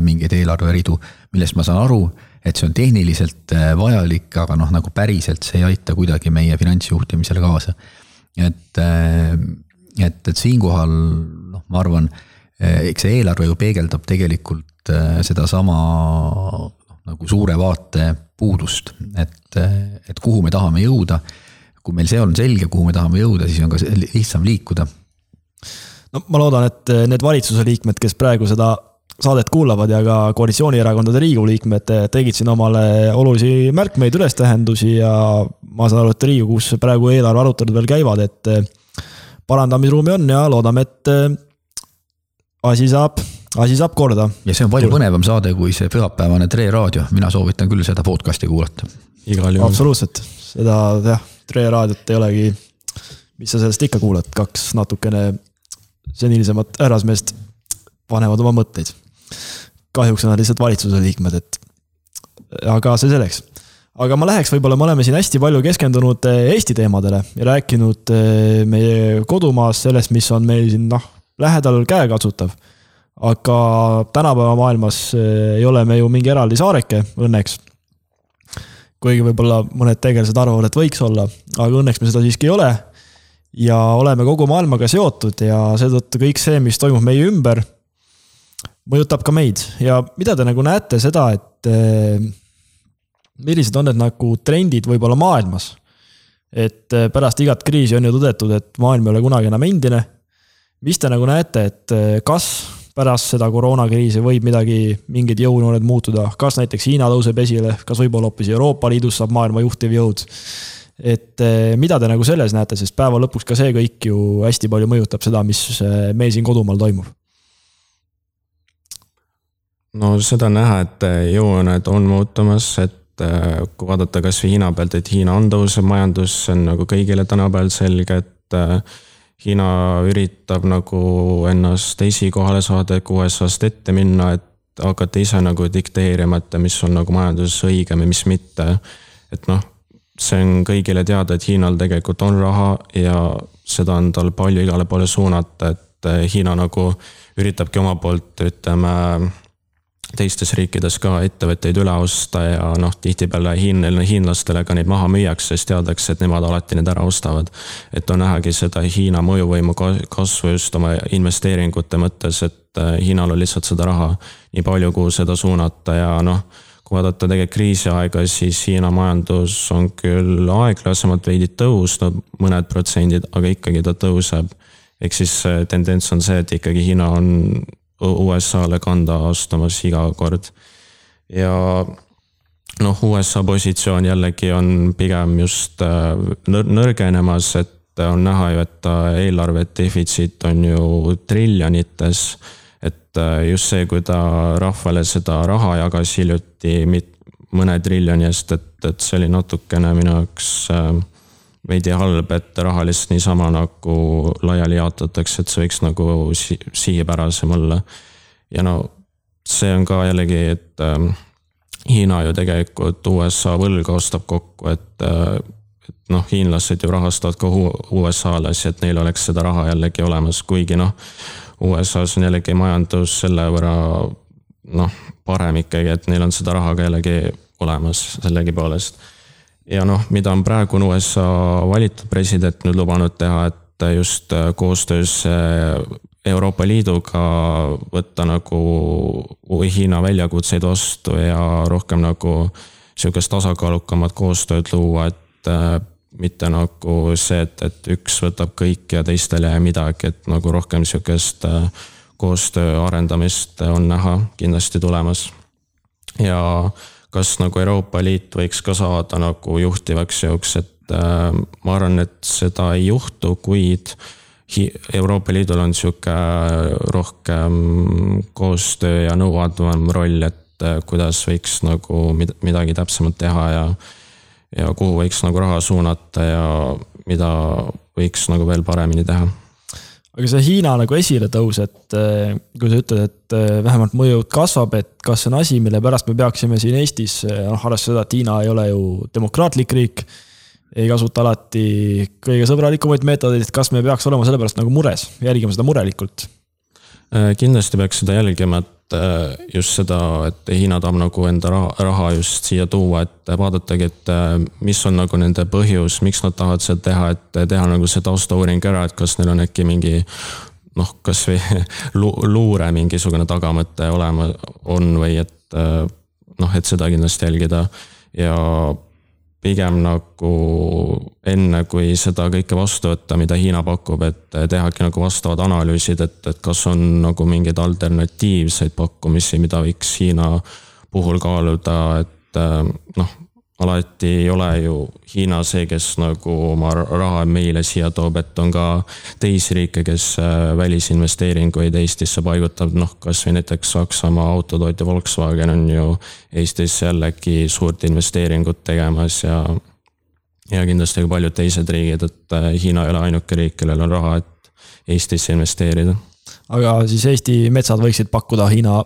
mingeid eelarveridu, millest ma saan aru et see on tehniliselt äh, vajalik, aga noh, nagu päriselt see ei aita kuidagi meie finantsjuhtimisele kaasa. et, äh, et, et siinkohal noh, ma arvan, äh, eks see eelarve ju peegeldab tegelikult sedasama nagu suure vaate puudust, et, et kuhu me tahame jõuda. kui meil see on selge, kuhu me tahame jõuda, siis on ka lihtsam liikuda no ma loodan, et need valitsuse liikmed, kes praegu seda saadet kuulavad ja ka koalitsioonierakondade Riigikogu liikmed tegid siin omale olulisi märkmeid, ülestähendusi ja ma saan aru, et Riigikogus praegu eelarve arutelud veel käivad, et parandamisruumi on ja loodame, et asi saab, asi saab korda. ja see on palju põnevam saade kui see pühapäevane Tre raadio, mina soovitan küll seda podcast'i kuulata. igal juhul. absoluutselt, seda jah, Tre raadiot ei olegi, mis sa sellest ikka kuulad, kaks natukene senilisemat härrasmeest panevad oma mõtteid kahjuks on nad lihtsalt valitsuse liikmed, et aga see selleks. aga ma läheks, võib-olla me oleme siin hästi palju keskendunud eh, Eesti teemadele ja rääkinud eh, meie kodumaast, sellest, mis on meil siin noh, lähedal käekatsutav. Aga tänapäeva maailmas eh, ei ole me ju mingi eraldi saareke, õnneks. kuigi võib-olla mõned tegelased arvavad, et võiks olla, aga õnneks me seda siiski ei ole ja oleme kogu maailmaga seotud ja seetõttu kõik see, mis toimub meie ümber mõjutab ka meid ja mida te nagu näete seda, et eh, millised on need nagu trendid võib-olla maailmas? et eh, pärast igat kriisi on ju tõdetud, et maailm ei ole kunagi enam endine. mis te nagu näete, et kas pärast seda koroonakriisi võib midagi, mingid jõujooned muutuda, kas näiteks Hiina tõuseb esile, kas võib-olla hoopis Euroopa Liidus saab maailma juhtiv jõud? et mida te nagu selles näete, sest päeva lõpuks ka see kõik ju hästi palju mõjutab seda, mis meil siin kodumaal toimub no seda on näha, et äh, jõujooned on muutumas, et kui vaadata kasvõi Hiina pealt, et Hiina on tõusev majandus, see on nagu kõigile tänapäeval selge, et Hiina üritab nagu ennast esikohale saada, et USA-st ette minna, et hakata ise nagu dikteerima, et mis on nagu majanduses õigem ja mis mitte. et noh, see on kõigile teada, et Hiinal tegelikult on raha ja seda on tal palju igale poole suunata, et Hiina nagu üritabki oma poolt, ütleme teistes riikides ka ettevõtteid üle osta ja noh, tihtipeale hiin-, hiinlastele ka neid maha müüakse, sest teadakse, et nemad alati need ära ostavad. et on nähagi seda Hiina mõjuvõimu kasvu just oma investeeringute mõttes, et äh, Hiinal on lihtsalt seda raha nii palju, kuhu seda suunata ja noh, kui vaadata tegelikult kriisiaega, siis Hiina majandus on küll aeglasemalt veidi tõusnud, mõned protsendid, aga ikkagi ta tõuseb. ehk siis äh, tendents on see, et ikkagi Hiina on USA-le kanda astumas iga kord. ja noh, USA positsioon jällegi on pigem just äh, nõrgenemas, et on näha ju, et eelarve defitsiit on ju triljonites. et äh, just see, kui ta rahvale seda raha jagas hiljuti mõne triljoni eest, et, et see oli natukene minu jaoks äh, veidi halb, et raha lihtsalt niisama nagu laiali jaotatakse, et see võiks nagu si sihipärasem olla. ja no see on ka jällegi, et äh, Hiina ju tegelikult USA võlga ostab kokku, et äh, et noh, hiinlased ju rahastavad ka USA-lasi, et neil oleks seda raha jällegi olemas, kuigi noh, USA-s on jällegi majandus selle võrra noh, parem ikkagi, et neil on seda raha ka jällegi olemas sellegipoolest ja noh, mida on praegune USA valitud president nüüd lubanud teha, et just äh, koostöös äh, Euroopa Liiduga võtta nagu Hiina väljakutseid vastu ja rohkem nagu sihukest tasakaalukamat koostööd luua, et äh, mitte nagu see, et, et üks võtab kõik ja teistel ei jää midagi, et nagu rohkem sihukest koostöö arendamist on näha kindlasti tulemas. ja kas nagu Euroopa Liit võiks ka saada nagu juhtivaks jõuks, et äh, ma arvan, et seda ei juhtu, kuid Euroopa Liidul on sihuke rohkem koostöö ja nõuandevam roll, et äh, kuidas võiks nagu midagi täpsemalt teha ja, ja kuhu võiks nagu raha suunata ja mida võiks nagu veel paremini teha aga see Hiina nagu esiletõus, et äh, kui sa ütled, et äh, vähemalt mõjujõud kasvab, et kas see on asi, mille pärast me peaksime siin Eestis, noh arvestades seda, et Hiina ei ole ju demokraatlik riik, ei kasuta alati kõige sõbralikumaid meetodeid, et kas me peaks olema selle pärast nagu mures, jälgima seda murelikult? kindlasti peaks seda jälgima, et Äh, just seda, et Hiina tahab nagu enda raha, raha just siia tuua, et vaadatagi, et äh, mis on nagu nende põhjus, miks nad tahavad seda teha, et teha nagu see taustauuring ära, et kas neil on äkki mingi noh, kasvõi luure mingisugune tagamõte olema, on või et äh, noh, et seda kindlasti jälgida. Ja pigem nagu enne, kui seda kõike vastu võtta, mida Hiina pakub, et tehagi nagu vastavad analüüsid, et, et kas on nagu mingeid alternatiivseid pakkumisi, mida võiks Hiina puhul kaaluda, et noh, alati ei ole ju Hiina see, kes nagu oma raha meile siia toob, et on ka teisi riike, kes äh, välisinvesteeringuid Eestisse paigutab, noh kasvõi näiteks Saksamaa autotootja Volkswagen on ju Eestis jällegi suurt investeeringut tegemas ja ja kindlasti ka paljud teised riigid, et äh, Hiina ei ole ainuke riik, kellel on raha, et Eestisse investeerida. aga siis Eesti metsad võiksid pakkuda Hiina,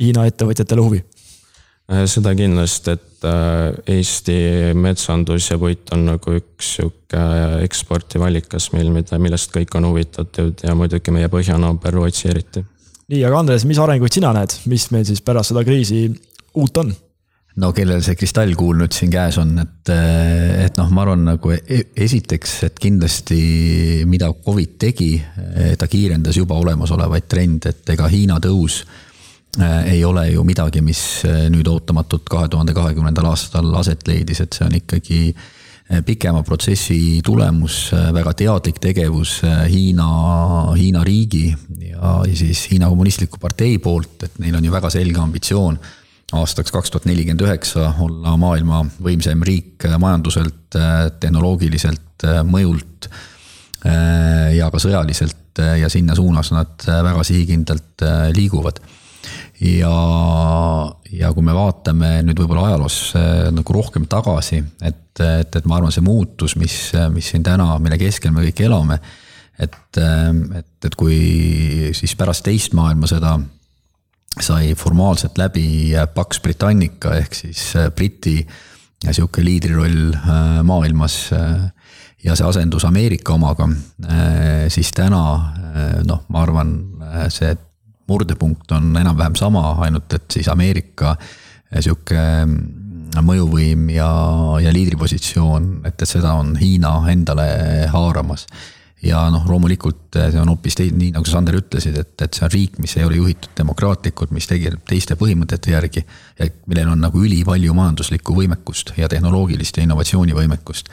Hiina ettevõtjatele huvi? Äh, seda kindlasti, et äh, Eesti metsandus ja puit on nagu üks sihuke eksportiv allikas meil, mida, millest kõik on huvitatud ja muidugi meie põhjanaaber Rootsi eriti. nii, aga Andres, mis arenguid sina näed, mis meil siis pärast seda kriisi uut on? no kellel see kristallkuul nüüd siin käes on, et, et noh, ma arvan nagu e-, esiteks, et kindlasti mida Covid tegi, ta kiirendas juba olemasolevaid trende, et ega Hiina tõus Äh, ei ole ju midagi, mis äh, nüüd ootamatult kahe tuhande kahekümnendal aastal aset leidis, et see on ikkagi äh, pikema protsessi tulemus, väga teadlik tegevus Hiina, Hiina riigi ja, ja siis Hiina Kommunistliku Partei poolt, et neil on ju väga selge ambitsioon aastaks kaks tuhat nelikümmend üheksa olla maailma võimsaim riik majanduselt, tehnoloogiliselt, mõjult ja ka sõjaliselt ja sinna suunas nad väga sihikindlalt liiguvad ja, ja kui me vaatame nüüd võib-olla ajaloos äh, nagu rohkem tagasi, et, et, et ma arvan, see muutus, mis, mis siin täna, mille keskel me kõik elame. et, et, et kui siis pärast teist maailmasõda sai formaalselt läbi Pax Britannica ehk siis äh, Briti sihuke liidriroll maailmas ja see asendus Ameerika omaga, siis täna noh, ma arvan, see murdepunkt on enam-vähem sama, ainult et siis Ameerika eh, sihuke mm, mõjuvõim ja, ja liidripositsioon, et, et seda on Hiina endale haaramas. ja noh, loomulikult eh, see on hoopis tei-, nii nagu sa, Sander, ütlesid, et, et see on riik, mis ei ole juhitud demokraatlikult, mis tegeleb teiste põhimõtete järgi. ja millel on nagu ülipalju majanduslikku võimekust ja tehnoloogilist ja innovatsioonivõimekust.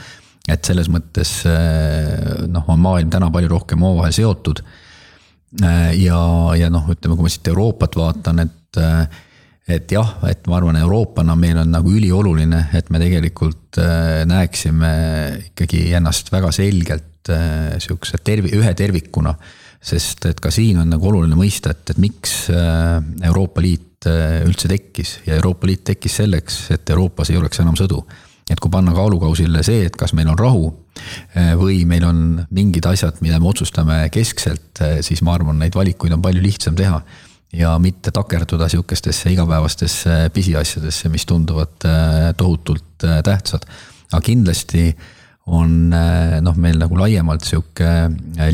et selles mõttes eh, noh, on maailm täna palju rohkem omavahel seotud ja, ja noh, ütleme, kui ma siit Euroopat vaatan, et äh, et jah, et ma arvan, Euroopana meil on nagu ülioluline, et me tegelikult äh, näeksime ikkagi ennast väga selgelt sihukese tervi-, ühe tervikuna. sest et ka siin on nagu oluline mõista, et, et miks Euroopa Liit üldse tekkis ja Euroopa Liit tekkis selleks, et Euroopas ei oleks enam sõdu et kui panna kaalukausile see, et kas meil on rahu või meil on mingid asjad, mida me otsustame keskselt, eh, siis ma arvan, neid valikuid on palju lihtsam teha. ja mitte takerduda sihukestesse igapäevastesse pisiasjadesse, mis tunduvad eh, tohutult tähtsad. aga kindlasti on noh, meil nagu laiemalt sihuke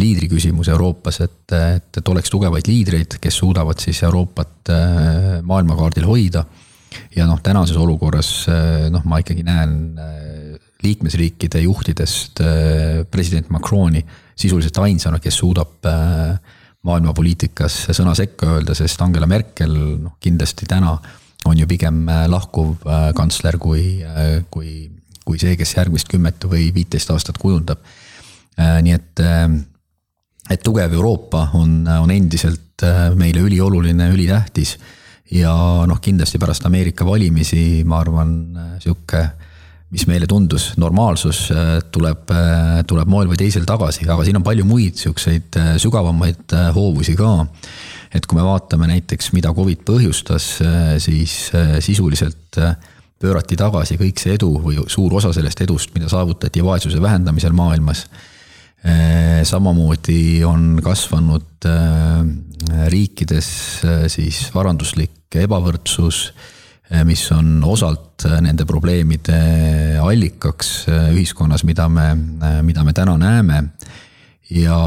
liidri küsimus Euroopas, et, et, et oleks tugevaid liidreid, kes suudavad siis Euroopat maailmakaardil hoida ja noh, tänases olukorras noh, ma ikkagi näen liikmesriikide juhtidest äh, president Macroni sisuliselt ainsana, kes suudab äh, maailmapoliitikas sõna sekka öelda, sest Angela Merkel noh, kindlasti täna on ju pigem lahkuv kantsler kui, kui, kui see, kes järgmist kümmet või viiteist aastat kujundab. nii et, et tugev Euroopa on, on endiselt meile ülioluline, ülitähtis ja noh, kindlasti pärast Ameerika valimisi, ma arvan, sihuke, mis meile tundus normaalsus, tuleb, tuleb moel või teisel tagasi, aga siin on palju muid siukseid sügavamaid hoovusi ka. et kui me vaatame näiteks, mida Covid põhjustas, siis sisuliselt pöörati tagasi kõik see edu või suur osa sellest edust, mida saavutati vaesuse vähendamisel maailmas samamoodi on kasvanud riikides siis varanduslik ebavõrdsus, mis on osalt nende probleemide allikaks ühiskonnas, mida me, mida me täna näeme ja,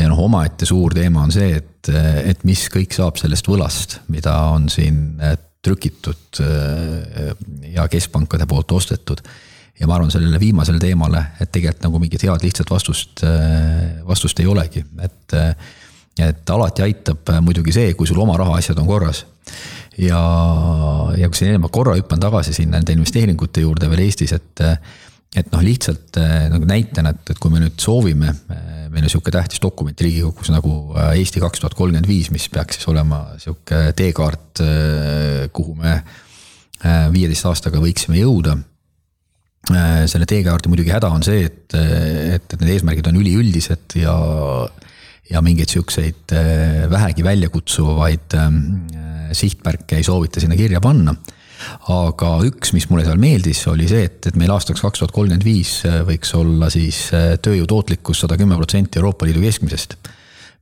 ja noh, omaette suur teema on see, et, et mis kõik saab sellest võlast, mida on siin trükitud ja keskpankade poolt ostetud. ja ma arvan sellele viimasele teemale, et tegelikult nagu mingit head lihtsat vastust, vastust ei olegi, et. et alati aitab muidugi see, kui sul oma rahaasjad on korras ja, ja kui siin enne ma korra hüppan tagasi sinna nende investeeringute juurde veel Eestis, et et noh, lihtsalt äh, nagu näitena, et, et kui me nüüd soovime, äh, meil on sihuke tähtis dokument Riigikogus nagu äh, Eesti kaks tuhat kolmkümmend viis, mis peaks siis olema sihuke teekaart, kuhu me viieteist aastaga võiksime jõuda. selle teekaardi muidugi häda on see, et, et, et need eesmärgid on üliüldised ja, ja mingeid siukseid vähegi väljakutsuvaid sihtmärke ei soovita sinna kirja panna aga üks, mis mulle seal meeldis, oli see, et, et meil aastaks kaks tuhat kolmkümmend viis äh, võiks olla siis äh, tööjõu tootlikkus sada kümme protsenti Euroopa Liidu keskmisest.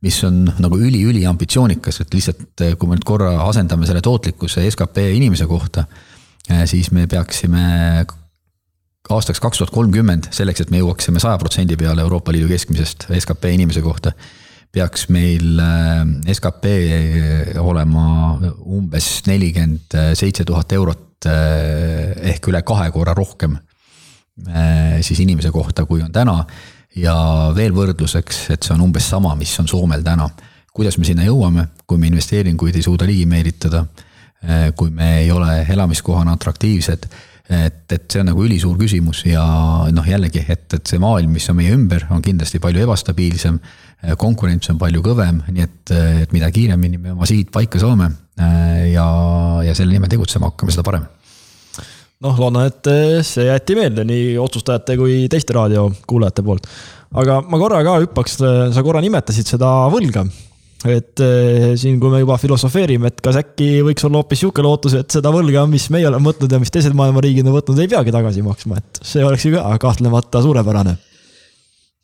mis on nagu üli-üli ambitsioonikas, et lihtsalt äh, kui me nüüd korra asendame selle tootlikkuse skp inimese kohta, siis me peaksime aastaks kaks tuhat kolmkümmend, selleks et me jõuaksime saja protsendi peale Euroopa Liidu keskmisest skp inimese kohta peaks meil äh, skp olema umbes nelikümmend seitse tuhat eurot äh, ehk üle kahe korra rohkem äh, siis inimese kohta, kui on täna. ja veel võrdluseks, et see on umbes sama, mis on Soomel täna. kuidas me sinna jõuame, kui me investeeringuid ei suuda ligi meelitada, kui me ei ole elamiskohana atraktiivsed et, et see on nagu ülisuur küsimus ja noh, jällegi, et, et see maailm, mis on meie ümber, on kindlasti palju ebastabiilsem. konkurents on palju kõvem, nii et, et mida kiiremini me oma sihid paika saame ja, ja selle nimel tegutsema hakkame, seda parem noh, loodan, et see jäeti meelde nii otsustajate kui teiste raadiokuulajate poolt. aga ma korra ka hüppaks, sa korra nimetasid seda võlga et eh, siin, kui me juba filosofeerime, et kas äkki võiks olla hoopis sihuke lootus, et seda võlga, mis meie oleme võtnud ja mis teised maailma riigid on võtnud, ei peagi tagasi maksma, et see oleks ju ka kahtlemata suurepärane.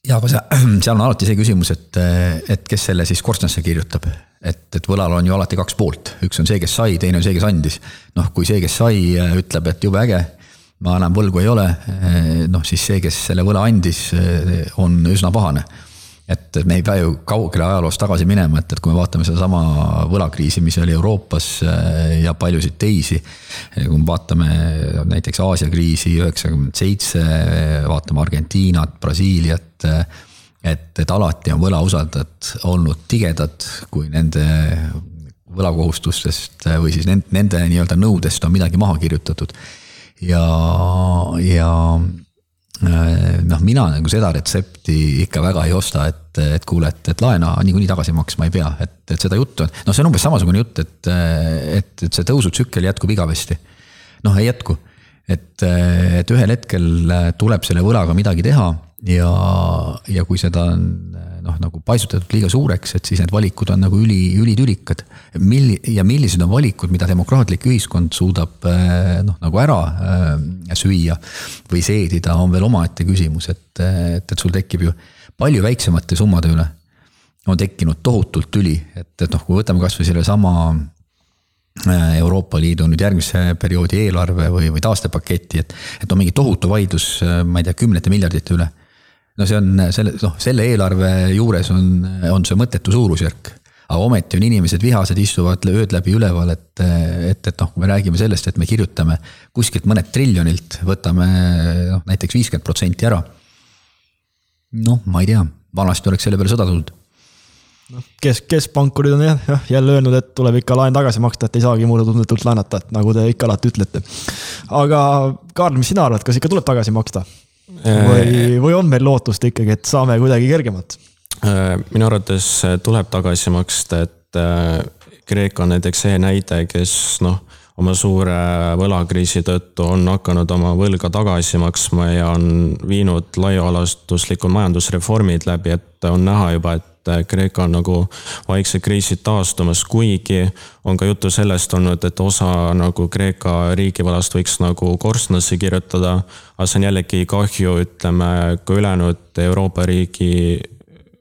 ja aga seal on alati see küsimus, et, et kes selle siis korstnasse kirjutab. et, et võlal on ju alati kaks poolt, üks on see, kes sai, teine on see, kes andis. noh, kui see, kes sai, ütleb, et jube äge, ma enam võlgu ei ole, noh siis see, kes selle võla andis, on üsna pahane et me ei pea ju kaugele ajaloos tagasi minema, et, et kui me vaatame sedasama võlakriisi, mis oli Euroopas äh, ja paljusid teisi. kui me vaatame näiteks Aasia kriisi üheksakümmend seitse, vaatame Argentiinat, Brasiiliat. et, et alati on võlausaldajad olnud tigedad, kui nende võlakohustustest või siis nende, nende nii-öelda nõudest on midagi maha kirjutatud. ja, ja Äh, noh, mina nagu seda retsepti ikka väga ei osta, et, et kuule, et, et laena niikuinii tagasi maksma ei pea, et, et seda juttu on. noh, see on umbes samasugune jutt, et, et, et see tõusutsükkel jätkub igavesti. noh, ei jätku, et, et ühel hetkel tuleb selle võlaga midagi teha ja, ja kui seda on noh, nagu paisutatud liiga suureks, et siis need valikud on nagu üli, ülitülikad. milli- ja millised on valikud, mida demokraatlik ühiskond suudab eh, noh, nagu ära äh, süüa või seedida, on veel omaette küsimus, et, et, et sul tekib ju palju väiksemate summade üle on tekkinud tohutult tüli, et, et noh, kui võtame kasvõi sellesama eh, Euroopa Liidu nüüd järgmise perioodi eelarve või, või taastepaketi, et, et on mingi tohutu vaidlus, ma ei tea, kümnete miljardite üle no see on selle, noh, selle eelarve juures on, on see mõttetu suurusjärk. aga ometi on inimesed vihased, istuvad ööd läbi üleval, et, et, et noh, kui me räägime sellest, et me kirjutame kuskilt mõned triljonilt, võtame noh, näiteks viiskümmend protsenti ära. noh, ma ei tea, vanasti oleks selle peale sõda tulnud noh, kes, keskpankurid on jah, jah jälle öelnud, et tuleb ikka laen tagasi maksta, et ei saagi mulle tundetult laenata, et nagu te ikka alati ütlete. aga Kaarl, mis sina arvad, kas ikka tuleb tagasi maksta? Või, äh, või on meil lootust ikkagi, et saame kuidagi kergemalt? Äh, minu arvates tuleb tagasi maksta, et äh, Kreeka on näiteks see näide, kes noh, oma suure võlakriisi tõttu on hakanud oma võlga tagasi maksma ja on viinud laiaulatuslikud majandusreformid läbi, et on näha juba, et Kreeka on nagu vaikselt kriisid taastumas, kuigi on ka juttu sellest olnud, et osa nagu Kreeka riigivõlast võiks nagu korstnasse kirjutada. aga see on jällegi kahju, ütleme, ka ülejäänud Euroopa riigi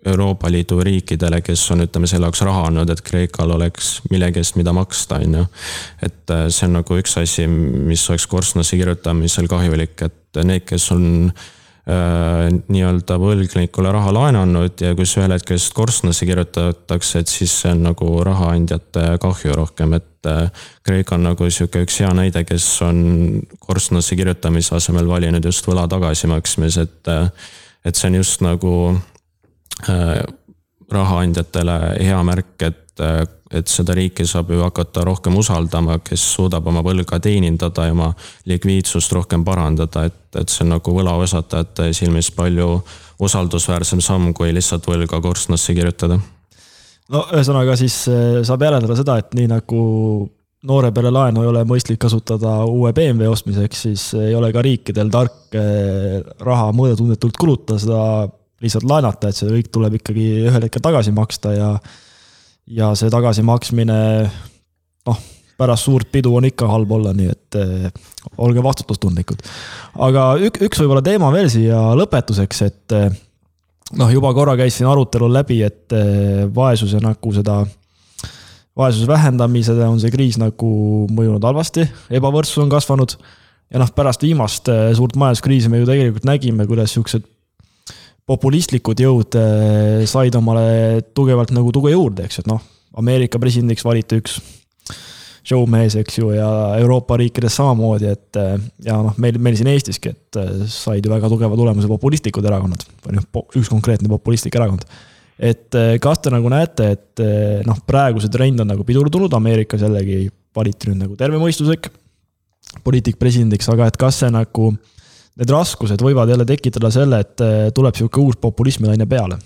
Euroopa Liidu riikidele, kes on, ütleme, selle jaoks raha andnud, et Kreekal oleks millegi eest, mida maksta, on ju. et äh, see on nagu üks asi, mis oleks korstnasse kirjutamisel kahjulik, et need, kes on äh, nii-öelda võlgnikule raha laenanud ja kui see ühel hetkel lihtsalt korstnasse kirjutatakse, et siis see on nagu rahaandjate kahju rohkem, et äh, Kreeka on nagu sihuke üks hea näide, kes on korstnasse kirjutamise asemel valinud just võla tagasimaksmise, et, äh, et see on just nagu Äh, rahaandjatele hea märk, et, et seda riiki saab ju hakata rohkem usaldama, kes suudab oma võlga teenindada ja oma likviidsust rohkem parandada, et, et see on nagu võlaosatajate silmis palju usaldusväärsem samm, kui lihtsalt võlga korstnasse kirjutada. no ühesõnaga siis äh, saab järeldada seda, et nii nagu noore pere laenu ei ole mõistlik kasutada uue BMW ostmiseks, siis ei ole ka riikidel tark raha mõõdetundetult kulutada, seda lihtsalt laenata, et see kõik tuleb ikkagi ühel hetkel tagasi maksta ja ja see tagasimaksmine noh, pärast suurt pidu on ikka halb olla, nii et eh, olge vastutustundlikud. aga ük, üks võib-olla teema veel siia lõpetuseks, et eh, noh, juba korra käis siin arutelul läbi, et eh, vaesuse nagu seda, vaesuse vähendamisele on see kriis nagu mõjunud halvasti, ebavõrdsus on kasvanud ja noh, pärast viimast suurt majanduskriisi me ju tegelikult nägime, kuidas siuksed populistlikud jõud eh, said omale tugevalt nagu tuge juurde, eks, et noh, Ameerika presidendiks valiti üks showmees, eks ju, ja Euroopa riikides samamoodi, et eh, ja noh, meil, meil siin Eestiski, et eh, said ju väga tugeva tulemuse populistlikud erakonnad, või noh, üks konkreetne populistlik erakond. et kas te nagu näete, et noh, praegu see trend on nagu pidurdunud, Ameerikas jällegi valiti nüüd nagu tervemõistuslik poliitik presidendiks, aga et kas see nagu need raskused võivad jälle tekitada selle, et eh, tuleb sihuke uus populismilaine peale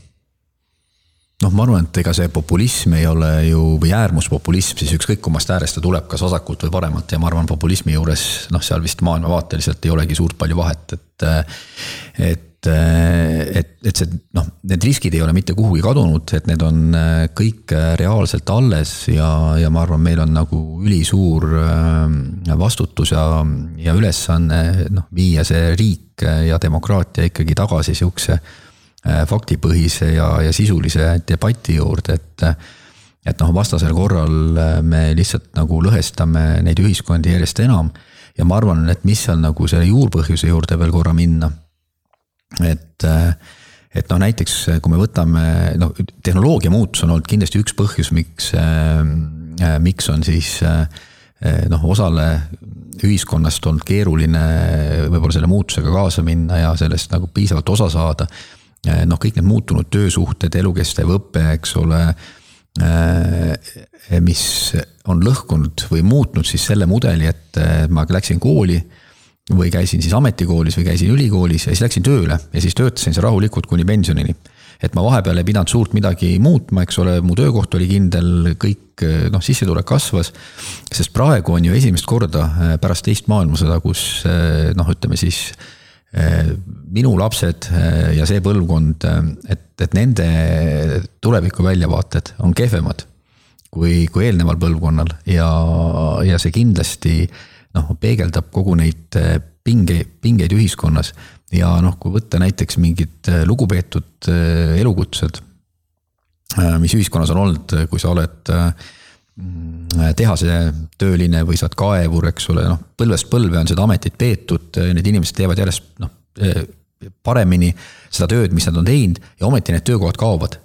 noh, ma arvan, et ega see populism ei ole ju, või äärmuspopulism siis ükskõik kummast äärest ta tuleb, kas vasakult või paremalt ja ma arvan, populismi juures noh, seal vist maailmavaateliselt ei olegi suurt palju vahet, et. et et, et see noh, need riskid ei ole mitte kuhugi kadunud, et need on äh, kõik äh, reaalselt alles ja, ja ma arvan, meil on nagu ülisuur vastutus ja, ja ülesanne noh, viia see riik ja demokraatia ikkagi tagasi sihukese faktipõhise ja, ja sisulise debati juurde, et et noh, vastasel korral me lihtsalt nagu lõhestame neid ühiskondi järjest enam. Ja ma arvan, et mis seal nagu selle juurpõhjuse juurde veel korra minna et, et noh, näiteks kui me võtame, noh, tehnoloogia muutus on olnud kindlasti üks põhjus, miks, miks on siis noh, osale ühiskonnast olnud keeruline võib-olla selle muutusega kaasa minna ja sellest nagu piisavalt osa saada. noh, kõik need muutunud töösuhted, elukestev õpe, eks ole mis on lõhkunud või muutnud siis selle mudeli, et ma läksin kooli või käisin siis ametikoolis või käisin ülikoolis ja siis läksin tööle ja siis töötasin seal rahulikult kuni pensionini. et ma vahepeal ei pidanud suurt midagi muutma, eks ole, mu töökoht oli kindel, kõik noh, sissetulek kasvas. sest praegu on ju esimest korda äh, pärast teist maailmasõda, kus äh, noh, ütleme siis äh, minu lapsed ja see põlvkond, et, et nende tuleviku väljavaated on kehvemad kui, kui eelneval põlvkonnal ja, ja see kindlasti noh, peegeldab kogu neid äh, pinge, pingeid ühiskonnas. ja noh, kui võtta näiteks mingid äh, lugupeetud äh, elukutsed, mis ühiskonnas on olnud, kui sa oled tehasetööline või sa oled kaevur, eks ole, noh põlvest põlve on seda ametit peetud, need inimesed teevad järjest noh paremini seda tööd, mis nad on teinud ja ometi need töökohad kaovad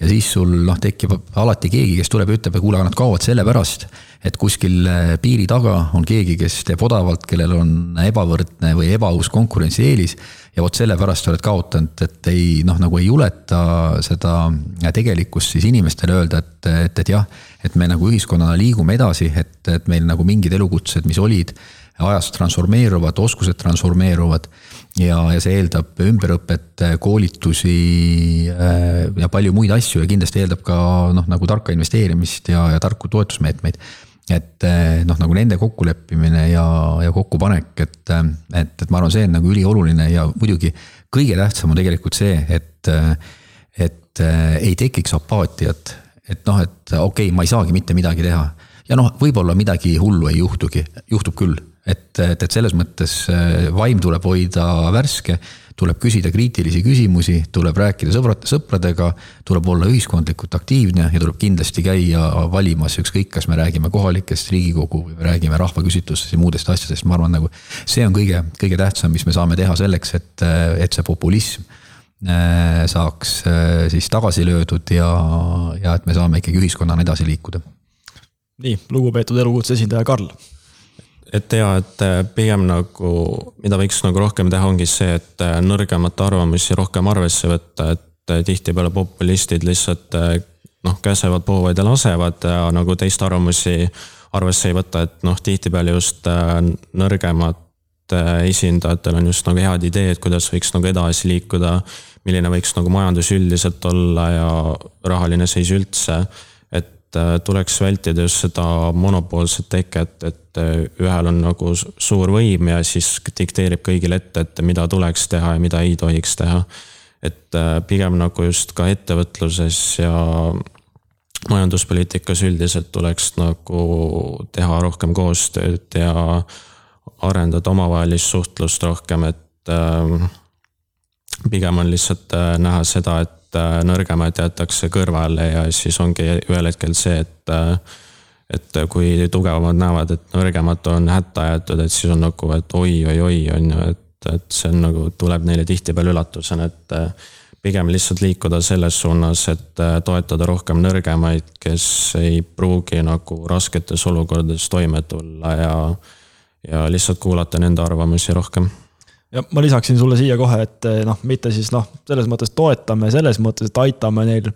ja siis sul noh, tekib alati keegi, kes tuleb ja ütleb, et kuule, nad kaovad sellepärast, et kuskil äh, piiri taga on keegi, kes teeb odavalt, kellel on ebavõrdne või ebaaus konkurentsieelis. ja vot sellepärast sa oled kaotanud, et ei noh, nagu ei juleta seda tegelikkust siis inimestele öelda, et, et, et jah, et me nagu ühiskonnana liigume edasi, et, et meil nagu mingid elukutsed, mis olid ajas transformeeruvad, oskused transformeeruvad ja, ja see eeldab ümberõpet, koolitusi äh, ja palju muid asju ja kindlasti eeldab ka noh, nagu tarka investeerimist ja, ja tarku toetusmeetmeid. et noh, nagu nende kokkuleppimine ja, ja kokkupanek, et, et, et ma arvan, see on nagu ülioluline ja muidugi kõige tähtsam on tegelikult see, et, et ei tekiks apaatiat. et noh, et okei okay,, ma ei saagi mitte midagi teha ja noh, võib-olla midagi hullu ei juhtugi, juhtub küll, et, et, et selles mõttes vaim tuleb hoida värske tuleb küsida kriitilisi küsimusi, tuleb rääkida sõbrad, sõpradega, tuleb olla ühiskondlikult aktiivne ja tuleb kindlasti käia valimas, ükskõik, kas me räägime kohalikest Riigikogu või me räägime rahvaküsitlustest ja muudest asjadest, ma arvan, nagu see on kõige, kõige tähtsam, mis me saame teha selleks, et, et see populism äh, saaks äh, siis tagasi löödud ja, ja et me saame ikkagi ühiskonnana edasi liikuda. nii, lugupeetud elukutse esindaja Karl et ja, et äh, pigem nagu, mida võiks nagu rohkem teha, ongi see, et äh, nõrgemate arvamusi rohkem arvesse võtta, et äh, tihtipeale populistid lihtsalt noh, käsevad, puhuvad ja lasevad ja nagu teiste arvamusi arvesse ei võta, et noh, tihtipeale just nõrgemad esindajatel on just nagu head ideed, kuidas võiks nagu edasi liikuda, milline võiks nagu majandus üldiselt olla ja rahaline seis üldse et äh, tuleks vältida just seda monopoolset teket, et äh, ühel on nagu suur võim ja siis dikteerib kõigile ette, et mida tuleks teha ja mida ei tohiks teha. et äh, pigem nagu just ka ettevõtluses ja majanduspoliitikas üldiselt tuleks nagu teha rohkem koostööd ja arendada omavahelist suhtlust rohkem, et pigem on lihtsalt näha seda, et et äh, nõrgemad jäetakse kõrvale ja siis ongi ühel hetkel see, et äh, et kui tugevamad näevad, et nõrgemad on hätta jäetud, et siis on nagu, et oi-oi-oi, on ju, et, et see on nagu, tuleb neile tihtipeale üllatusena, et äh, pigem lihtsalt liikuda selles suunas, et toetada rohkem nõrgemaid, kes ei pruugi nagu rasketes olukordades toime tulla ja, ja lihtsalt kuulata nende arvamusi rohkem ja ma lisaksin sulle siia kohe, et eh, noh, mitte siis noh, selles mõttes toetame, selles mõttes, et aitame neil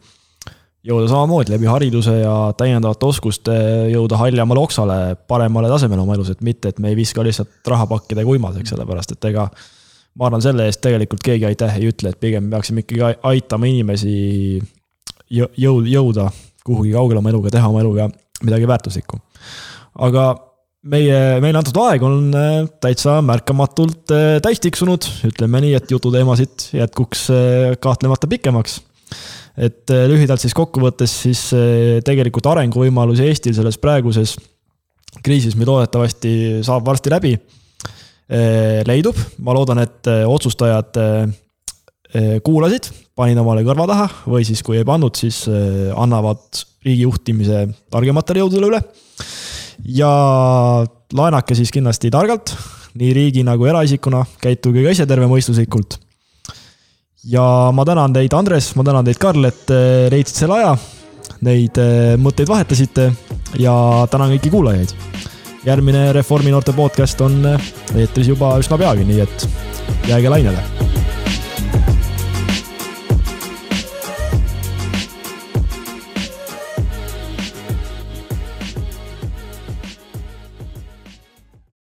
jõuda samamoodi läbi hariduse ja täiendavate oskuste jõuda haljamale oksale, paremale tasemele oma elus, et mitte, et me ei viska lihtsalt rahapakkidega uimaseks, sellepärast et ega ma arvan, selle eest tegelikult keegi aitäh ei ütle, et pigem peaksime ikkagi aitama inimesi jõud, jõuda kuhugi kaugele oma eluga, teha oma eluga midagi väärtuslikku. aga meie, meile antud aeg on äh, täitsa märkamatult äh, täis tiksunud, ütleme nii, et jututeemasid jätkuks äh, kahtlemata pikemaks. et lühidalt siis kokkuvõttes siis tegelikult arenguvõimalusi Eestil selles praeguses kriisis, mis loodetavasti saab varsti läbi, leidub. ma loodan, et otsustajad kuulasid, panid omale kõrva taha või siis kui ei pannud, siis annavad riigi juhtimise targematele jõududele üle ja laenake siis kindlasti targalt, nii riigi nagu eraisikuna, käituge ka ise tervemõistuslikult. ja ma tänan teid, Andres, ma tänan teid, Karl, et eh, leidsid selle aja, neid eh, mõtteid vahetasite ja tänan kõiki kuulajaid. järgmine Reformi noorte podcast on eh, eetris juba üsna peagi, nii et jääge lainele